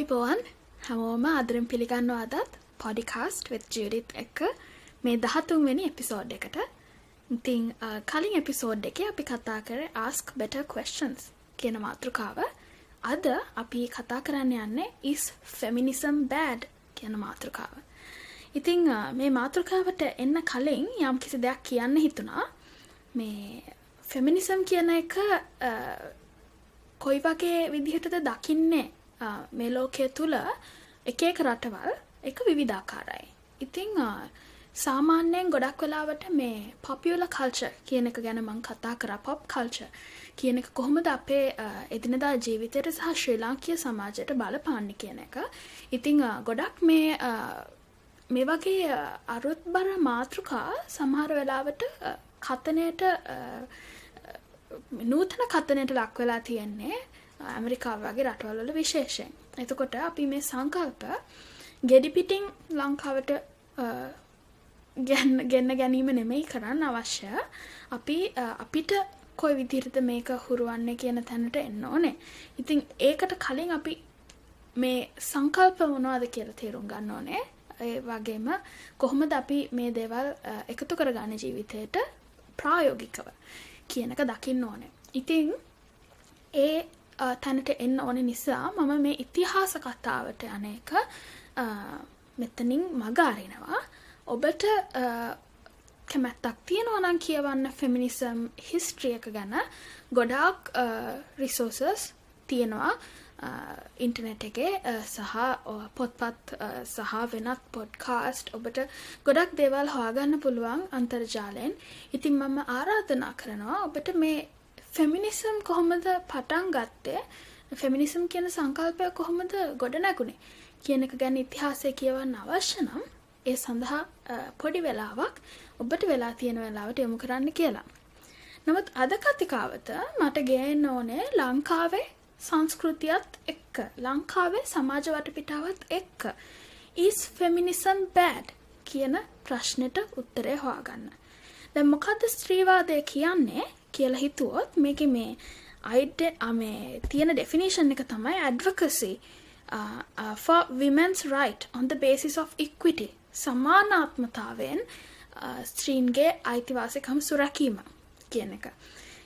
ආයිබෝවන් හැමෝම අදරම් පිළිගන්න අදත් පොඩිකාස්ට් වෙත් ජඩිත් එක්ක මේ දහතුන් වෙනි එපිසෝඩ් එකට. ඉතිං කලින් එපිසෝඩ් එක අපි කතා කර ආස්ක් බෙට questions කියන මාතෘකාව. අද අපි කතා කරන්න යන්නේ is feminism bad කියන මාතෘකාව. ඉතිං මේ මාතෘකාවට එන්න කලින් යම් කිසි දෙයක් කියන්න හිතුනා මේ ෆෙමිනිසම් කියන එක කොයි වගේ විදිහටද දකින්නේ? මේ ලෝකය තුළ එක එක රටවල් එක විවිධාකාරයි. ඉතිං සාමාන්‍යයෙන් ගොඩක් වෙලාවට මේ පොපියුල කල්ච කියන එක ගැන මං කතා කර පොප් කල්ච කියන එක කොහොමද අපේ එදිනදා ජීවිතයට සහ ශ්‍රී ලාංකිය සමාජයට බලපාන්න කියන එක. ඉතිං ගොඩක් මේ මේ වගේ අරුත් බර මාතෘකා සමහර වෙලාවට කතනයට නූතන කතනයට ලක් වෙලා තියෙන්නේ ඇමරිකාව වගේ රටවල්වල විශේෂයෙන්. එතකොට අපි මේ සංකල්ප ගෙඩිපිටිං ලංකාවට ගෙන්න ගැනීම නෙමෙයි කරන්න අවශ්‍ය. අපි අපිට කොයි විදිහටද මේක හුරුවන්නේ කියන තැනට එන්න ඕනේ. ඉතින් ඒකට කලින් අපි මේ සංකල්ප මොනවද කියලා තේරුම් ගන්න ඕනේ. ඒ වගේම කොහොමද අපි මේ දේවල් එකතු කරගන්න ජීවිතයට ප්‍රායෝගිකව කියන එක දකින්න ඕනේ. ඉතින් ඒ තැනට එන්න ඕන නිසා මම මේ ඉතිහාස කතාවට යන එක මෙතනින් මගාරිනවා. ඔබට කැමැත්තක් තියෙනවා නම් කියවන්න ෆෙමිනිසම් හිස්ට්‍රිය එක ගැන ගොඩාක් රිසෝසස් තියෙනවා ඉන්ටනෙට් එකේ සහ පොත්පත් සහ වෙනත් පොඩ්කාස්ට් ඔබට ගොඩක් දේවල් හොයාගන්න පුළුවන් අන්තර්ජාලයෙන් ඉතින් මම ආරාධනා කරනවා ඔබට මේ ෆෙමිනිසම් කොහොමද පටන් ගත්තේ? ෆෙමිනිසම් කියන සංකල්පය කොහොමද ගොඩ නැගුණේ කියන එක ගැන ඉතිහාසය කියවන්න අවශ්‍ය නම් ඒ සඳහා පොඩි වෙලාවක් ඔබට වෙලා තියෙන වෙලාවට යොමු කරන්න කියලා. නමුත් අද කතිකාවත මට ගේන්න ඕනේ ලංකාවේ සංස්කෘතියත් එක්ක ලංකාවේ සමාජ වටපිටාවත් එක්ක. Is feminism bad? කියන ප්‍රශ්නෙට උත්තරේ හොයාගන්න. දැන් මොකද්ද ස්ත්‍රීවාදය කියන්නේ? කියලා හිතුවොත් මේක මේ අයිඩ මේ තියෙන ඩෙෆිනේෂන් එක තමයි advocacy. uh, uh, for women's right on the basis of equity. සමානාත්මතාවෙන් uh, ස්ත්‍රීන්ගේ අයිතිවාසිකම් සුරැකීම කියන එක.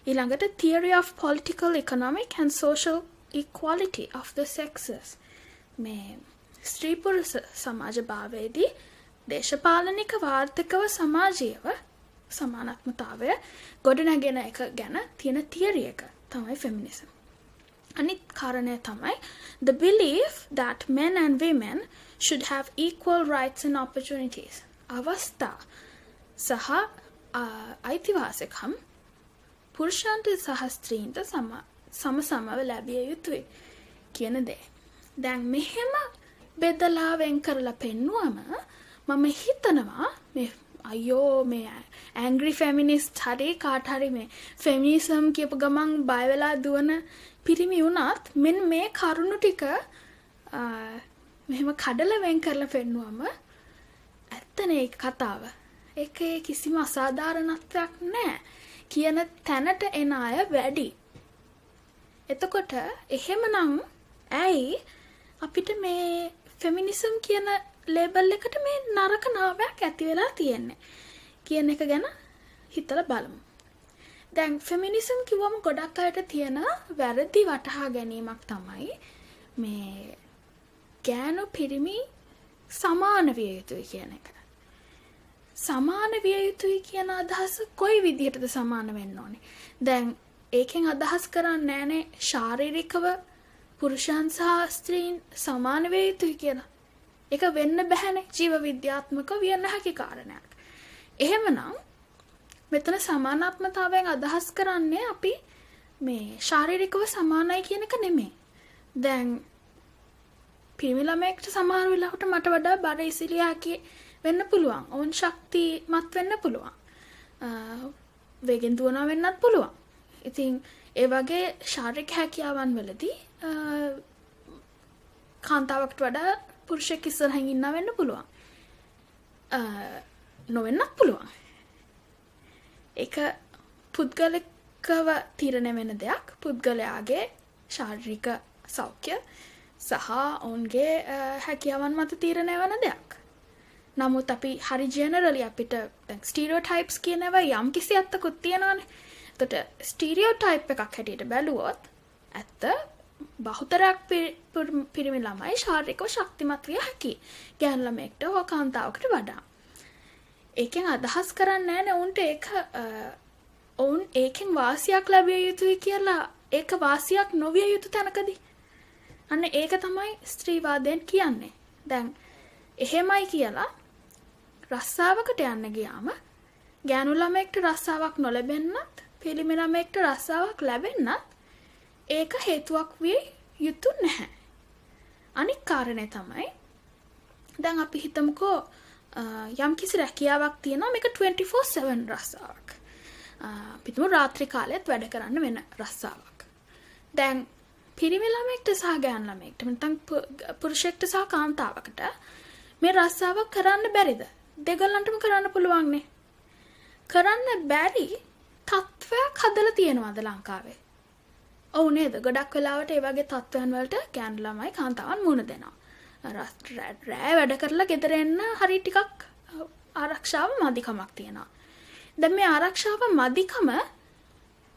ඊළඟට theory of political economic and social equality of the sexes. මේ ස්ත්‍රී පුරුෂ සමාජ භාවයේදී දේශපාලනික වාර්ථකව සමාජීව සමානත්මතාවය ගොඩනැගෙන එක ගැන තියෙන තියරිය එක තමයි ෆෙමිනිසම්. අනිත් කාරණය තමයි the belief that men and women should have equal rights and opportunities. අවස්ථා සහ අයිතිවාසිකම් පුරුෂයන්ට සහ ස්ත්‍රීන්ට සම සම සමව ලැබිය යුතුයි කියන දේ. දැන් මෙහෙම බෙදලා වෙන් කරලා පෙන්නුවම මම හිතනවා මේ අයෝ මේ ඇංග්‍රි ෆෙමිනිස්ට් හරි කාට හරි මේ ෆෙමිනිසම් කියපු ගමන් බය වෙලා දුවන පිරිමි වුණත් මෙන්න මේ කරුණු ටික මෙහෙම කඩලා වෙන් කරලා පෙන්නුවම ඇත්තනේ ඒක කතාව. ඒකේ කිසිම අසාධාරණත්වයක් නැහැ කියන තැනට එන අය වැඩි. එතකොට එහෙමනම් ඇයි අපිට මේ ෆෙමිනිසම් කියන ලේබල් එකට මේ නරක නාමයක් ඇති වෙලා තියෙන්නේ කියන එක ගැන හිතලා බලමු. දැන් ෆෙමිනිසම් කිව්වම ගොඩක් අයට තියෙන වැරදි වටහා ගැනීමක් තමයි මේ ගෑනු පිරිමි සමාන විය යුතුයි කියන එක. සමාන විය යුතුයි කියන අදහස කොයි විදිහටද සමාන වෙන්න ඕනේ. දැන් ඒකෙන් අදහස් කරන්නේ නෑනේ ශාරීරිකව පුරුෂයන් සහ ස්ත්‍රීන් සමාන විය යුතුයි කියලා. ඒක වෙන්න බැහැනේ ජීව විද්‍යාත්මක විය නොහැකි කාරණයක්. එහෙමනම් මෙතන සමානාත්මතාවයෙන් අදහස් කරන්නේ අපි මේ ශාරීරිකව සමානයි කියන එක නෙමෙයි. දැන් පිරිමි ළමයෙක්ට සමහර වෙලාවට මට වඩා බර ඉසිලිය හැකි වෙන්න පුළුවන්. ඔවුන් ශක්තිමත් වෙන්න පුළුවන්. වේගෙන් දුවනවා වෙන්නත් පුළුවන්. ඉතින් ඒ වගේ ශාරීරික හැකියාවන් වලදී කාන්තාවකට වඩා පුරුෂයෙක් ඉස්සරහින් ඉන්න වෙන්න පුළුවන්. නොවෙන්නත් පුළුවන්. එක පුද්ගලිකව තීරණය වෙන දෙයක් පුද්ගලයාගේ ශාරීරික සෞඛ්‍ය සහ ඔවුන්ගේ හැකියාවන් මත තීරණය වන දෙයක්. නමුත් අපි හරි ජනරලි අපිට ස්ටීරියෝ ටයිප්ස් කියනව යම් කිසි ඇත්තකුත් තියෙනවාන තොට ස්ටීරියෝ ටයිප් එකක් හැටියට බැලුවොත් ඇත්ත බහුතරක් පිරිමි ළමයි ශාරිකව ශක්තිමත් විය හැකි ගෑන්ලමෙක්ට හෝ කාන්තාවකට වඩා. ඒකෙන් අදහස් කරන්න ෑන ඔවුන්ට ඒක ඔවුන් ඒකෙන් වාසියක් ලැබිය යුතුයි කියලා ඒක වාසියක් නොවිය යුතු තැනකදී. අන්න ඒක තමයි ස්ත්‍රීවාදයෙන් කියන්නේ. දැන් එහෙමයි කියලා රස්සාාවකට යන්න ගියාම ගෑනු ළමෙක්ට රස්සාාවක් නොලැබෙන්න්නත් පිළිමි ළමෙක්ට රස්සාාවක් ලැබෙන්න්නත් ඒක හේතුවක් විය යුතු නැහැ. අනික් කාරණය තමයි දැන් අපි හිතමුකෝ යම් කිසි රැකියාවක් තියෙනවා මේක 24/7 රස්සාවක්. පිතුම රාත්‍රී කාලෙත් වැඩ කරන්න වෙන රස්සාවක්. දැන් පිරිමි ළමෙක්ට සහ ගෑන් ළමෙක්ට නැත්නම් පුරුෂයෙක්ට සහ කාන්තාවකට මේ රස්සාවක් කරන්න බැරිද? දෙගොල්ලන්ටම කරන්න පුළුවන්නේ. කරන්න බැරි තත්ත්වයක් හදලා තියෙනවද ලංකාවේ? ඔවු නේද ගොඩක් වෙලාවට ඒ වගේ තත්ත්වයන් වලට ගෑනු ළමයි කාන්තාවන් මුහුණ දෙනවා. රෑ වැඩ කරලා ගෙදර එන්න හරි ටිකක් ආරක්ෂාව මදිකමක් තියෙනවා. දැන් මේ ආරක්ෂාව මදිකම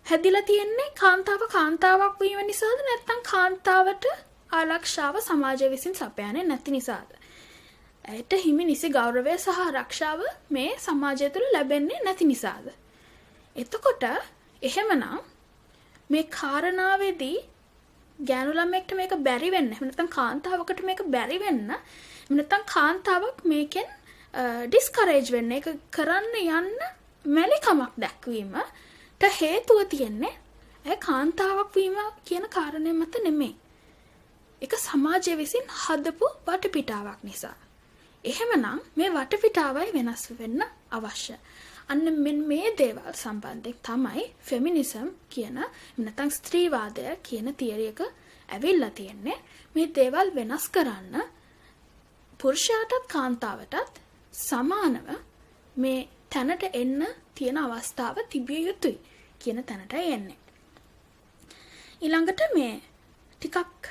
හැදිලා තියෙන්නේ කාන්තාව කාන්තාවක් වීම නිසාද නැත්නම් කාන්තාවට ආරක්ෂාව සමාජය විසින් සපයන්නේ නැති නිසාද? ඇයට හිමි නිසි ගෞරවය සහ ආරක්ෂාව මේ සමාජය තුළ ලැබෙන්නේ නැති නිසාද? එතකොට එහෙමනම් මේ කාරණාවේදී ගෑනු ළමෙක්ට මේක බැරි වෙන්න එහෙම නැත්නම් කාන්තාවකට මේක බැරි වෙන්න එහෙම නැත්නම් කාන්තාවක් මේකෙන් ඩිස්කරේජ් වෙන්න ඒක කරන්න යන්න මැලිකමක් දැක්වීමට හේතුව තියෙන්නේ ඇය කාන්තාවක් වීම කියන කාරණය මත නෙමෙයි. ඒක සමාජය විසින් හදපු වටපිටාවක් නිසා. එහෙමනම් මේ වටපිටාවයි වෙනස් වෙන්න අවශ්‍ය. අන්න මෙන් මේ දේවල් සම්බන්ධයෙන් තමයි ෆෙමිනිසම් කියන නැත්නම් ස්ත්‍රීවාදය කියන තියරි එක ඇවිල්ලා තියෙන්නේ. මේ දේවල් වෙනස් කරන්න පුරුෂයාටත් කාන්තාවටත් සමානව මේ තැනට එන්න තියෙන අවස්ථාව තිබිය යුතුයි කියන තැනට එන්නේ. ඊළඟට මේ ටිකක්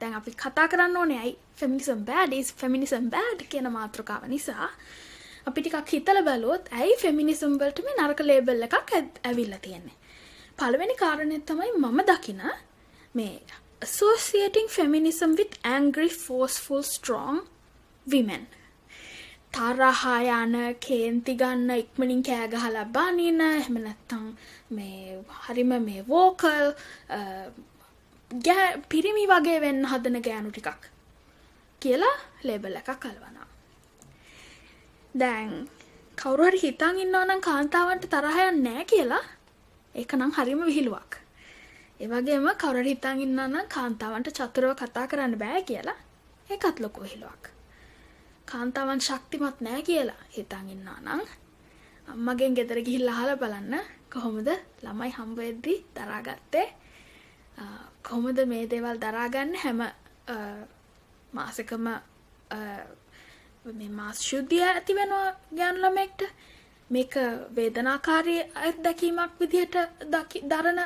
දැන් අපි කතා කරන්න ඕනේ ඇයි feminism bad is feminism bad කියන මාතෘකාව නිසා අපි ටිකක් හිතල බැලුවොත් ඇයි ෆෙමිනිසම් වලට මේ නරක ලේබල් එකක් ඇවිල්ලා තියෙන්නේ. පළවෙනි කාරණය තමයි මම දකින මේ associating feminism with angry forceful strong women. තරහා යන කේන්ති ගන්න ඉක්මනින් කෑ ගහලා බනින එහෙම නැත්නම් මේ හරිම මේ වෝකල් පිරිමි වගේ වෙන්න හදන ගෑනු ටිකක් කියලා ලේබල් එකක් කලවනවා. දැන් කවුරුහරි හිතන් ඉන්නවා නම් කාන්තාවන්ට තරහයක් නෑ කියලා. ඒක නම් හරිම විහිළුවක්. ඒ වගේම කවුරුහරි හිතන් ඉන්නවා නම් කාන්තාවන්ට චතුරව කතා කරන්න බෑ කියලා. ඒකත් ලොකු විහිළුවක්. කාන්තාවන් ශක්තිමත් නෑ කියලා හිතන් ඉන්නවා නම් අම්මගෙන් ගෙදර ගිහිල්ලා අහලා බලන්න. කොහොමද ළමයි හම්බ වෙද්දි දරාගත්තේ? කොහොමද මේ දේවල් දරාගන්න? හැම මාසෙකම මේ මාස් ශුද්ධිය ඇති වෙනවා ගෑනු ළමෙක්ට. මේක වේදනාකාරී අත්දැකීමක් විදිහට දරන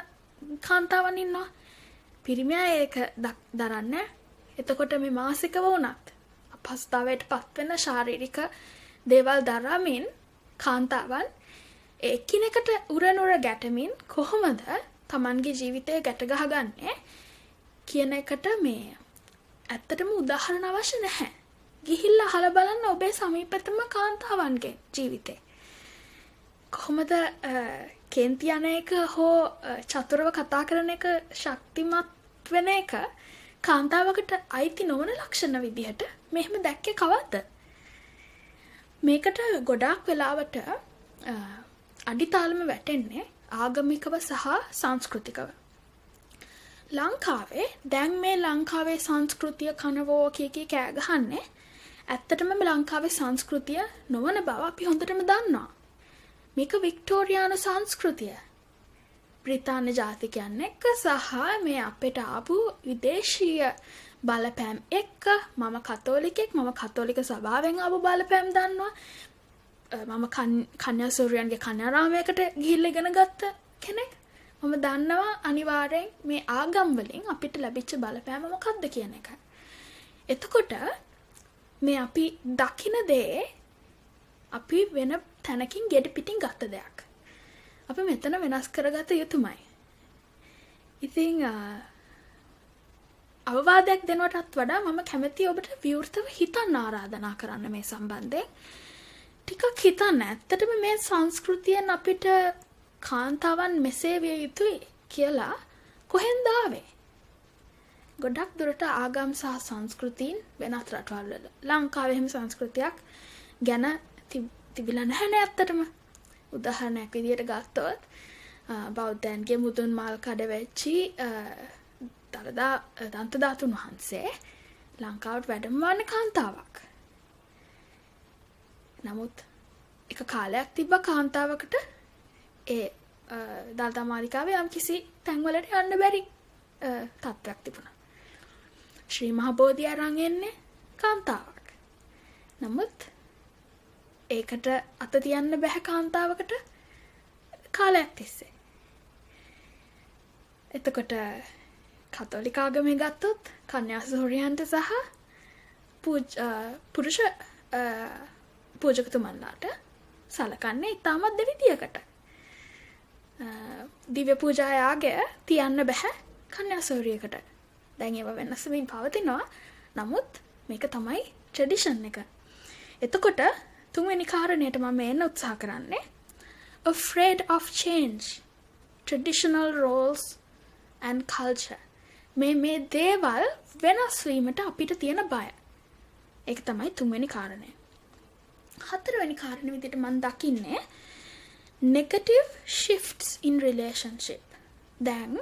කාන්තාවන් ඉන්නවා. පිරිමියා ඒක දරන්න එතකොට මේ මාසිකව වුණත් අපහසුතාවයට පත්වෙන ශාරීරික දේවල් දරමින් කාන්තාවන් එකිනෙකට උරනුර ගැටමින් කොහොමද තමන්ගේ ජීවිතය ගැටගහගන්නේ කියන එකට මේ ඇත්තටම උදාහරණ අවශ්‍ය නැහැ. ගිහිල්ල අහල බලන්න ඔබේ සමීපතම කාන්තාවන්ගේ ජීවිතේ. කොහොමද කේන්ති යන එක හෝ චතුරව කතා කරන එක ශක්තිමත් වෙන එක කාන්තාවකට අයිති නොවන ලක්ෂණ විදිහට මෙහෙම දැක්කේ කවද්ද? මේකට ගොඩාක් වෙලාවට අඩිතාලම වැටෙන්නේ ආගමිකව සහ සංස්කෘතිකව. ලංකාවේ දැන් මේ ලංකාවේ සංස්කෘතිය කනවෝ කියකි කෑගහන්නේ ඇත්තටම ලංකාවේ සංස්කෘතිය නොවන බව අපි හොඳටම දන්නවා. මේක වික්ටෝරියානු සංස්කෘතිය. බ්‍රිතාන්‍ය ජාතිකයන් එක්ක සහ මේ අපිට ආපු විදේශීය බලපෑම් එක්ක මම කතෝලිකෙක් මම කතෝලික සභාවෙන් ආපු බලපෑම් දන්නවා. මම කන්‍යාසූරියන්ගේ කන්‍යාරාමයකට ගිහිල්ලා ඉගෙන ගත්ත කෙනෙක්. මම දන්නවා අනිවාර්යෙන් මේ ආගම් වලින් අපිට ලැබිච්ච බලපෑම මොකක්ද කියන එක. එතකොට මේ අපි දකින දේ අපි වෙන තැනකින් ගෙඩ පිටින් ගත්ත දෙයක්. අපි මෙතන වෙනස් කරගත යුතුමයි. ඉතිං අවවාදයක් දෙනවටත් වඩා මම කැමති ඔබට විවෘතව හිතන්න ආරාධනා කරන්න මේ සම්බන්ධයෙන්. ටිකක් හිතන්න ඇත්තටම මේ සංස්කෘතියෙන් අපිට කාන්තාවන් මෙසේ විය යුතුයි කියලා කොහෙන්දාවේ. ගොඩක් දුරට ආගම් සහ සංස්කෘතින් වෙනත් රටවල්වල ලංකාවෙහෙම සංස්කෘතියක් ගැන තිබිල නැහැන ඇත්තටම උදාහරණයක් විදියට ගත්තොත් බෞද්ධයන්ගේ මුදුන් මල් කඩ වෙච්චි දළදා දන්තධාතුන් වහන්සේ ලංකාවට වැඩමවන්න කාන්තාවක්. නමුත් එක කාලයක් තිබ්බ කාන්තාවකට ඒ දල්තා මාලිකාව යම් කිසි තැන්වලට යන්න බැරි තත්ත්වයක් තිබුණ. ශ්‍රී මහබෝධිය අරංගෙන්නේ කාන්තාවක්. නමුත් ඒකට අත තියන්න බැහැ කාන්තාවකට කාලයක් තිස්සේ. එතකොට කතෝලිකාගමේ ගත්තොත් කන්‍යා සෝරියන්ට සහ පුරුෂ පූජකතුමන්ලාට සලකන්නේ ඉතාමත් දෙවිදියකට. දිව්‍ය පූජායාගේ තියන්න බැහැ කන්‍යා සෝරියකට දැන් ඒව වෙනස්සමින් පවතිනවා නමුත් මේක තමයි ට්‍රඩිෂන් එක. එතකොට තුන්වෙනි කාරණයට මම එන්න උත්සාහ කරන්නේ afraid of change traditional roles and culture මේ මේ දේවල් වෙනස් වීමට අපිට තියෙන බය. ඒක තමයි තුන්වෙනි කාරණය. හතරවෙනි කාරණය විදිහට මම දකින්නේ negative shifts in relationship. දැන්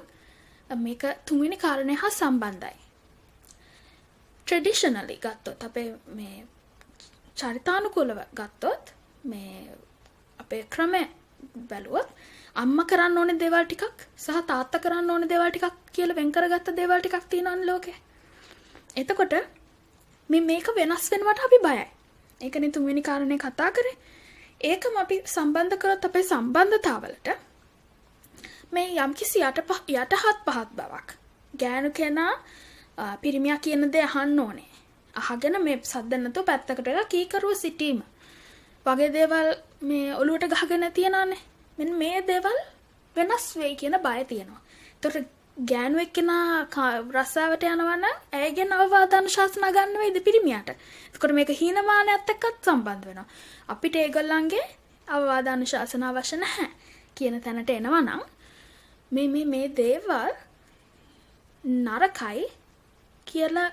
මේක තුන්වෙනි කාරණය හා සම්බන්ධයි. ට්‍රෙඩිෂනලි ගත්තොත් අපේ මේ චරිතානුකූලව ගත්තොත් මේ අපේ ක්‍රමය බැලුවොත් අම්ම කරන්න ඕනේ දේවල් ටිකක් සහ තාත්තා කරන්න ඕනේ දේවල් ටිකක් කියලා වෙන් කරගත්ත දේවල් ටිකක් තියෙනවනේ ලෝකේ. එතකොට මේ මේක වෙනස් වෙනවට අපි බයයි. ඒකනේ තුන්වෙනි කාරණේ කතා කරේ. ඒකම අපි සම්බන්ධ කරොත් අපේ සම්බන්ධතාවලට මේ යම්කිසි යටපහ යටහත් පහත් බවක්. ගෑනු කෙනා පිරිමියා කියන දේ අහන්න ඕනේ. අහගෙන මේ සද්ද නැතුව පැත්තකට වෙලා කීකරුව සිටීම. වගේ දේවල් මේ ඔලුවට ගහගෙන තියනනේ. මෙන්න මේ දේවල් වෙනස් වෙයි කියන බය තියෙනවා. ඒතකොට ගෑනු එක්කෙනා රස්සාවට යනවා නම් ඇයගෙන් අවවාදන ශාසනා ගන්න වෙයිද පිරිමියාට. එතකොට මේක හීනමානයත් එක්කත් සම්බන්ධ වෙනවා. අපිට ඒගොල්ලන්ගේ අවවාදන ශාසන අවශ්‍ය නැහැ කියන තැනට එනවා නම් මේ මේ මේ දේවල් නරකයි කියලා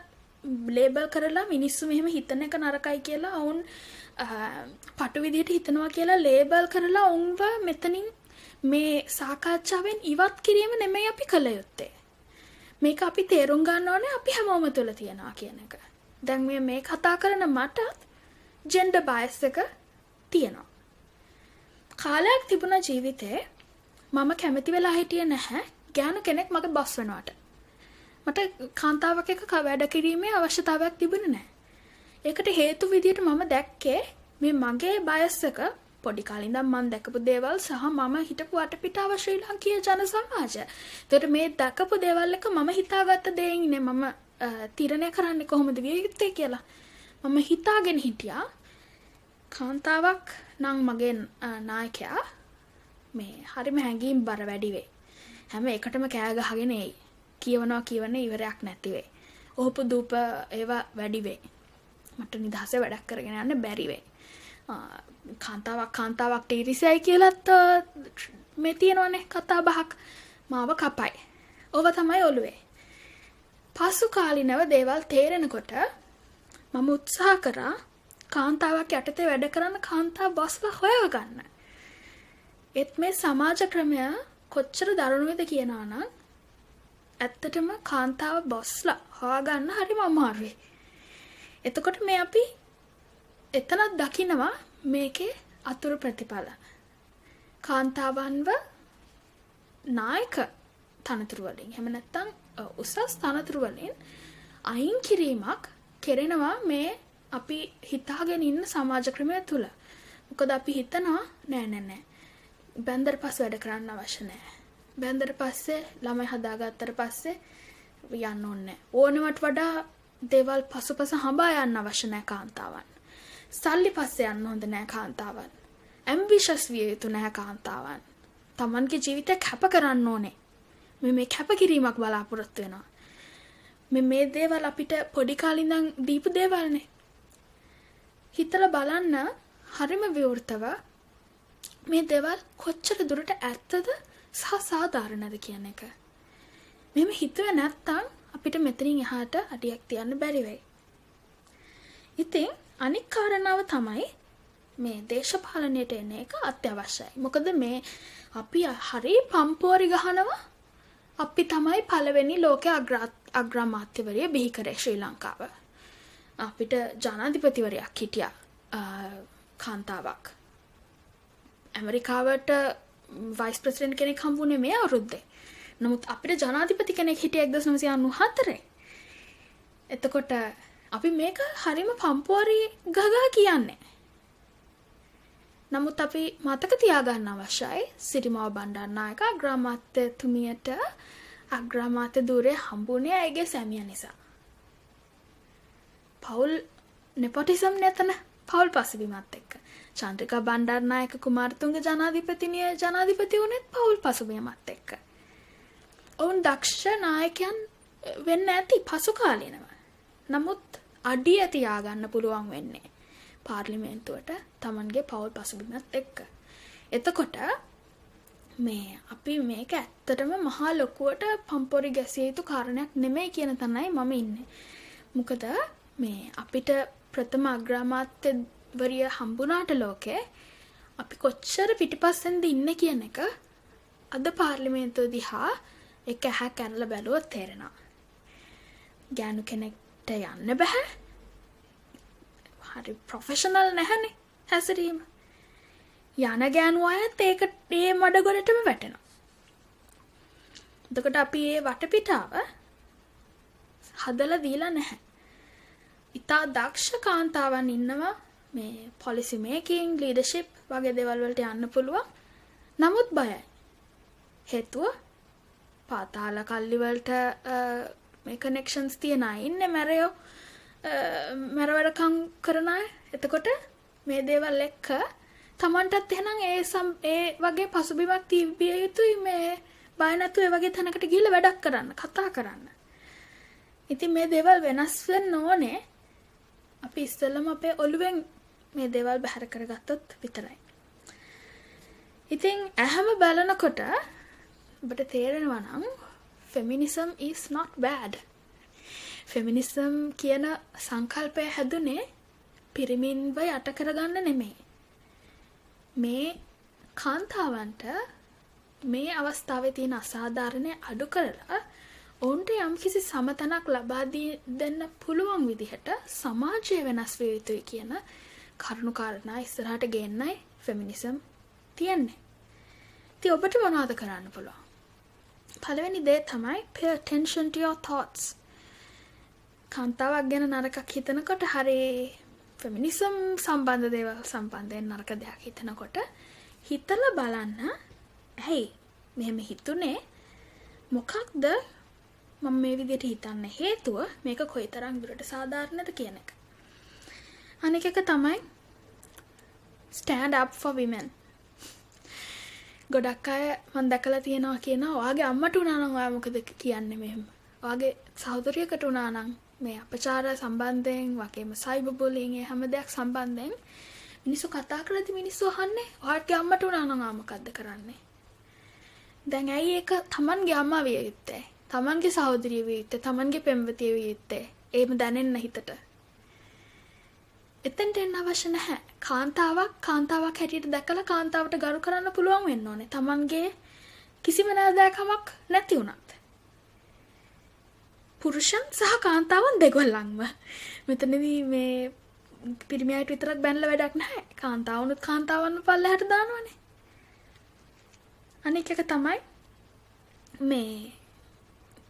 ලේබල් කරලා මිනිස්සු මෙහෙම හිතන එක නරකයි කියලා ඔවුන් පටු විදිහට හිතනවා කියලා ලේබල් කරලා උන්ව මෙතනින් මේ සාකච්ඡාවෙන් ඉවත් කිරීම නෙමෙයි අපි කළ යුත්තේ. මේක අපි තේරුම් ගන්න ඕනේ අපි හැමෝම තුළ තියනවා කියන එක. දැන් මේ මේ කතා කරන මටත් ජෙන්ඩර් බයස් එක තියෙනවා. කාලයක් තිබුණ ජීවිතේ මම කැමති වෙලා හිටියේ නැහැ ගෑනු කෙනෙක් මගේ බස් වෙනවට. මට කාන්තාවක් එක වැඩ කිරීමේ අවශ්‍යතාවයක් තිබුණේ නැහැ. ඒකට හේතු විදියට මම දැක්කේ මේ මගේ බයස් එක පොඩි කාලින්දම් මම දැකපු දේවල් සහ මම හිටපු වටපිටාව ශ්‍රී ලංකීය ජන සමාජය. ඒතර මේ දැකපු දේවල් එක මම හිතාගත්ත දෙයින් නේ මම තීරණය කරන්නේ කොහොමද විය යුත්තේ කියලා. මම හිතාගෙන හිටියා කාන්තාවක් නම් මගේ නායකයා මේ හරිම හැඟීම් බර වැඩි වෙයි. හැම එකටම කෑ ගහගෙන එයි. කියවනවා කියවන ඉවරයක් නැති වෙයි. ඕපු දූප ඒවා වැඩි වෙයි. මට නිදහසේ වැඩක් කරගෙන යන්න බැරි වෙයි. කාන්තාවක් කාන්තාවක් ඊරිසයි කියලත් මේ තියෙනවනේ කතා බහක් මාව කපයි. ඕව තමයි ඔළුවේ. පසු කාලිනව දේවල් තේරෙනකොට මම උත්සාහ කරා කාන්තාවක් යටතේ වැඩ කරන්න කාන්තා බොස්ලා හොයාගන්න. ඒත් මේ සමාජ ක්‍රමය කොච්චර දරුණුවද කියනවා නම් ඇත්තටම කාන්තාව බොස්ලා හොයාගන්න හරිම අමාරුයි. එතකොට මේ අපි එතනත් දකිනවා මේකේ අතුරු ප්‍රතිඵල. කාන්තාවන්ව නායක තනතුරු වලින් එහෙම නැත්නම් උසස් තනතුරු වලින් අයින් කිරීමක් කෙරෙනවා මේ අපි හිතාගෙන ඉන්න සමාජ ක්‍රමය තුල. මොකද අපි හිතනවා නෑ නෑ නෑ. බැන්දර පස්සේ වැඩ කරන්න අවශ්‍ය නෑ. බැන්දර පස්සේ ළමයි හදාගත්තට පස්සේ යන්න ඕනේ. ඕනවට වඩා දේවල් පසුපස හඹා යන්න අවශ්‍ය නෑ කාන්තාවන්. සල්ලි පස්සේ යන්න හොඳ නෑ කාන්තාවන්. ඇම්බිෂස් විය යුතු නැහැ කාන්තාවන්. තමන්ගේ ජීවිතය කැප කරන්න ඕනේ. මේ මේ කැපකිරීමක් බලාපොරොත්තු වෙනවා. මේ මේ දේවල් අපිට පොඩි කාලේ ඉඳන් දීපු දේවල්නේ. හිතලා බලන්න හරිම විවෘතව මේ දේවල් කොච්චර දුරට ඇත්තද සහ සාධාරණද කියන එක. මෙහෙම හිතුවේ නැත්තම් අපිට මෙතනින් එහාට අඩියක් තියන්න බැරි වෙයි. ඉතින් අනික් කාරණාව තමයි මේ දේශපාලනයට එන එක අත්‍යවශ්‍යයි. මොකද මේ අපි හරි පම්පෝරි ගහනවා අපි තමයි පළවෙනි ලෝක අග්‍රාමාත්‍යවරිය බිහි කරේ ශ්‍රී ලංකාව. අපිට ජනාධිපතිවරයක් හිටිය කාන්තාවක්. ඇමරිකාවට වයිස් ප්‍රසිඩන්ට් කෙනෙක් හම්බුනේ මේ අවුරුද්දේ. නමුත් අපිට ජනාධිපති කෙනෙක් හිටිය එක්දස් නමසය අන්නු හතරේ. එතකොට අපි මේක හරිම පම්පුවරී ගගා කියන්නේ. නමුත් අපි මතක තියාගන්න අවශ්‍යයි සිරිමාව බණ්ඩාරනායක අග්‍රාමාත්‍යතුමියට අග්‍රාමාත්‍ය ධූරය හම්බුනේ ඇයගේ සැමිය නිසා. පවුල් නෙපොටිසම් නැතන පවුල් පසුබිමත් එක්ක. චන්ද්‍රිකා බණ්ඩාරනායක කුමාරතුංග ජනාධිපතිනිය ජනාධිපති වුණෙත් පවුල් පසුබිමත් එක්ක. ඔවුන් දක්ෂ නායකයන් වෙන්න ඇති පසු කාලීනව. නමුත් අඩිය තියාගන්න පුළුවන් වෙන්නේ. පාර්ලිමේන්තුවට තමන්ගේ පවුල් පසුබිමත් එක්ක. එතකොට මේ අපි මේක ඇත්තටම මහා ලොකුවට පම්පොරි ගැසිය යුතු කාරණයක් නෙමෙයි කියන තැනයි මම ඉන්නේ. මොකද මේ අපිට ප්‍රථම අග්‍රාමාත්‍යවරිය හම්බුණාට ලෝකේ අපි කොච්චර පිටිපස්සෙන්ද ඉන්නේ කියන එක අද පාර්ලිමේන්තුව දිහා එක ඇහැ කැරලා බැලුවොත් තේරෙනවා. ගෑනු කෙනෙක්ට යන්න බෑ. හරි ප්‍රොෆෙෂනල් නැහැනේ හැසිරීම. යන ගෑනු අයත් ඒක ඒ මඩගොඩටම වැටෙනවා. එතකොට අපි ඒ වටපිටාව හදලා දීලා නැහැ. ඉතා දක්ෂ කාන්තාවන් ඉන්නවා මේ පොලිසි මේකින් ලීඩර්ෂිප් වගේ දේවල් වලට යන්න පුළුවන්. නමුත් බයයි. හේතුව පාතාල කල්ලි වලට මේ කනෙක්ෂන්ස් තියන අය ඉන්නේ මැරයෝ මැරවැඩකම් කරන අය. එතකොට මේ දේවල් එක්ක තමන්ටත් එහෙනම් ඒ සම් ඒ වගේ පසුබිමක් තිබිය යුතුයි මේ බය නැතුව ඒ වගේ තැනකට ගිහිල්ලා වැඩක් කරන්න, කතා කරන්න. ඉතින් මේ දේවල් වෙනස් වෙන්න ඕනේ. අපි ඉස්සෙල්ලම අපේ ඔළුවෙන් මේ දේවල් බැහැර කරගත්තොත් විතරයි. ඉතින් ඇහැම බලනකොට ඔබට තේරෙනවා නම් feminism is not bad. Feminism කියන සංකල්පය හැදුනේ පිරිමින්ව යට කරගන්න නෙමෙයි. මේ කාන්තාවන්ට මේ අවස්ථාවේ තියෙන අසාධාරණය අඩු කරලා ඔවුන්ට යම්කිසි සමතනක් ලබා දෙන්න පුළුවන් විදිහට සමාජය වෙනස් විය යුතුයි කියන කරුණු කාරණා ඉස්සරහට ගෙන්නයි ෆෙමිනිසම් තියෙන්නේ. ඉතින් ඔබට මොනවද කරන්න පුළුවන්? පළවෙනි දේ තමයි pay attention to your thoughts. කාන්තාවක් ගැන නරකක් හිතනකොට හරි ෆෙමිනිසම් සම්බන්ධ දේවල් සම්බන්ධයෙන් නරක දෙයක් හිතනකොට හිතලා බලන්න ඇයි මෙහෙම හිතුනේ මොකක්ද මම මේ විදිහට හිතන්න හේතුව මේක කොයිතරම් දුරට සාධාරණද කියන එක. අනික එක තමයි stand up for women. ගොඩක් අය මම දැකලා තියෙනවා කියනවා ඔයාගේ අම්මට උනා නම් ඔයා මොකද කියන්නේ මෙහෙම. ඔයාගේ සහෝදරියකට උනා නම් මේ අපචාර සම්බන්ධයෙන් වගේම සයිබර් බුලින් ඒ හැම දෙයක් සම්බන්ධයෙන් මිනිස්සු කතා කරද්දි මිනිස්සු අහන්නේ ඔයාගේ අම්මට උනා නම් ආ මොකද්ද කරන්නේ? දැන් ඇයි ඒක තමන්ගේ අම්මා විය යුත්තේ? තමන්ගේ සහෝදරිය විය යුත්තේ? තමන්ගේ පෙම්වතිය විය යුත්තේ? එහෙම දැනෙන්න හිතට. එතෙන්ට එන්න අවශ්‍ය නැහැ. කාන්තාවක් කාන්තාවක් හැටියට දැකලා කාන්තාවට ගරු කරන්න පුළුවන් වෙන්න ඕනේ. තමන්ගේ කිසිම නෑදෑකමක් නැති වුණත්. පුරුෂන් සහ කාන්තාවන් දෙගොල්ලන්ම මෙතනදී මේ පිරිමියට විතරක් බැනල වැඩක් නැහැ. කාන්තාවනුත් කාන්තාවන්න පල්ලහට දානවනේ. අනික එක තමයි මේ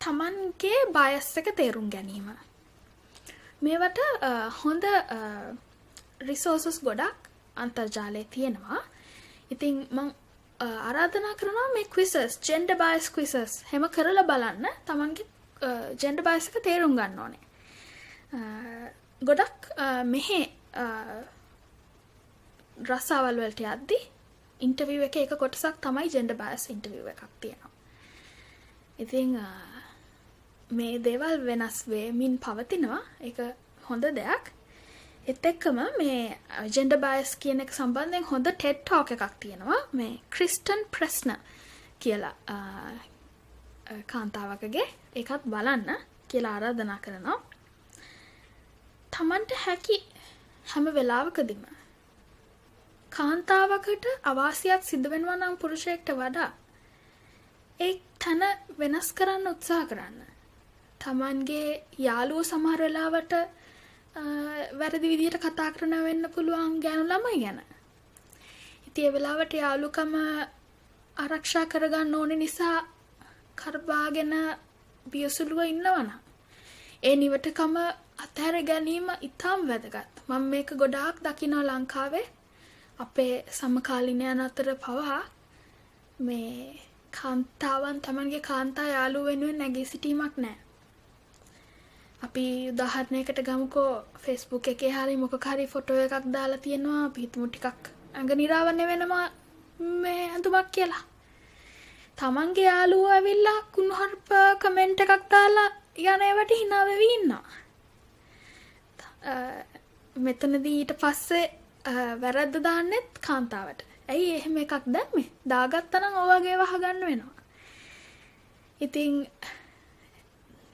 තමන්ගේ බයස් එක තේරුම් ගැනීම. මේවට හොඳ රිසෝසස් ගොඩක් අන්තර්ජාලය තියෙනවා. ඉතින් මං ආරාධනා කරනවා මේ ක්විසස් ජෙන්ඩ බයිස් ක්විසස් හෙම කරලා බලන්න. තමන්ගේ ජෙන්ඩ බයසක තේරුම් ගන්න ඕනේ. ගොඩක් මෙහෙ රස්සාවල් වලට යද්දි ඉන්ටවිව් එක එක කොටසක් තමයි ජෙන්ඩ බයස් ඉන්ටවිව් එකක් තියෙනවා. ඉතිං මේ දේවල් වෙනස් වේමින් පවතිනවා. එක හොඳ දෙයක්. එත් එක්කම මේ ජෙන්ඩ බයස් කියන එක සම්බන්ධයෙන් හොඳ ටෙට් ටෝක එකක් තියෙනවා. මේ ක්‍රිස්ටන් ප්‍රශ්න කියලා කාන්තාවකගේ. එකත් බලන්න කියලා ආරාධනා කරනවා. තමන්ට හැකි හැම වෙලාවකදිම කාන්තාවකට අවාසියක් සිදුවෙනවා නම් පුරුෂයෙක්ට වඩා ඒ තැන වෙනස් කරන්න උත්සාහ කරන්න. තමන්ගේ යාළුවෝ සමහර වෙලාවට වැරදි විදිහට කතා කරන වෙන්න පුළුවන් ගෑනු ළමයි ගැන. ඉතින් ඒ වෙලාවට යාළුකම ආරක්ෂා කරගන්න ඕනේ නිසා කරබාගෙන බියසුලුව ඉන්නවනම් ඒ නිවටකම අතහැර ගැනීම ඉතාම වැදගත්. මම මේක ගොඩාක් දකිනවා ලංකාවේ අපේ සමකාලිනයන් අතර පවා මේ කාන්තාවන් තමන්ගේ කාන්තා යාළුව වෙනුවෙන් නැගී සිටීමක් නෑ. අපි උදාහරණයකට ගමුකෝ ෆෙස්බුක් එකේ හරි මොකක් හරි ෆොටෝ එකක් දාලා තියෙනවා අපි හිතමු ටිකක් ඇඟ නිරාවරණය වෙනවා මේ ඇඳුමක් කියලා. තමන්ගේ යාළුවෝ ඇවිල්ලා කුණුහරුප කමෙන්ට් එකක් දාලා යන ඒවට hina වෙවි ඉන්නවා. මෙතනදී ඊට පස්සේ වැරද්ද දාන්නෙත් කාන්තාවට. ඇයි එහෙම එකක් දැම්මේ? දාගත්තනම් ඔයගේ වහගන්න වෙනවා. ඉතින්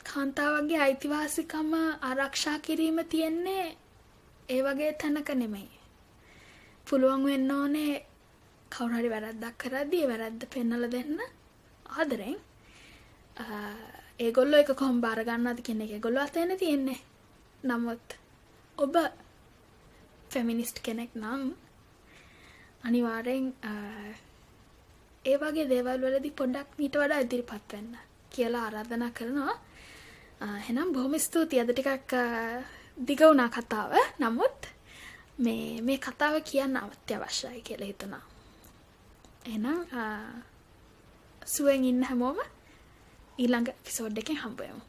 කාන්තාවගේ අයිතිවාසිකම ආරක්ෂා කිරීම තියෙන්නේ ඒ වගේ තැනක නෙමෙයි. පුළුවන් වෙන්න ඕනේ කවුරු හරි වැරද්දක් කරද්දී ඒ වැරද්ද පෙන්වලා දෙන්න ආදරෙන්. ඒගොල්ලෝ එක කොහොම බාර ගන්නවද කියන එක ඒගොල්ලෝ අතේනේ තියෙන්නේ. නමුත් ඔබ ෆෙමිනිස්ට් කෙනෙක් නම් අනිවාර්යෙන් ඒ වගේ දේවල් වලදී පොඩ්ඩක් මීට වඩා ඉදිරිපත් වෙන්න කියලා ආරාධනා කරනවා. එහෙනම් බොහොම ස්තුතියි අද ටිකක් දිග වුණා කතාව. නමුත් මේ මේ කතාව කියන්න අත්‍යවශ්‍යයි කියලා හිතුණා. එහෙනම් සුවෙන් ඉන්න හැමෝම ඊළඟ එපිසෝඩ් එකෙන් හම්බ වෙමු.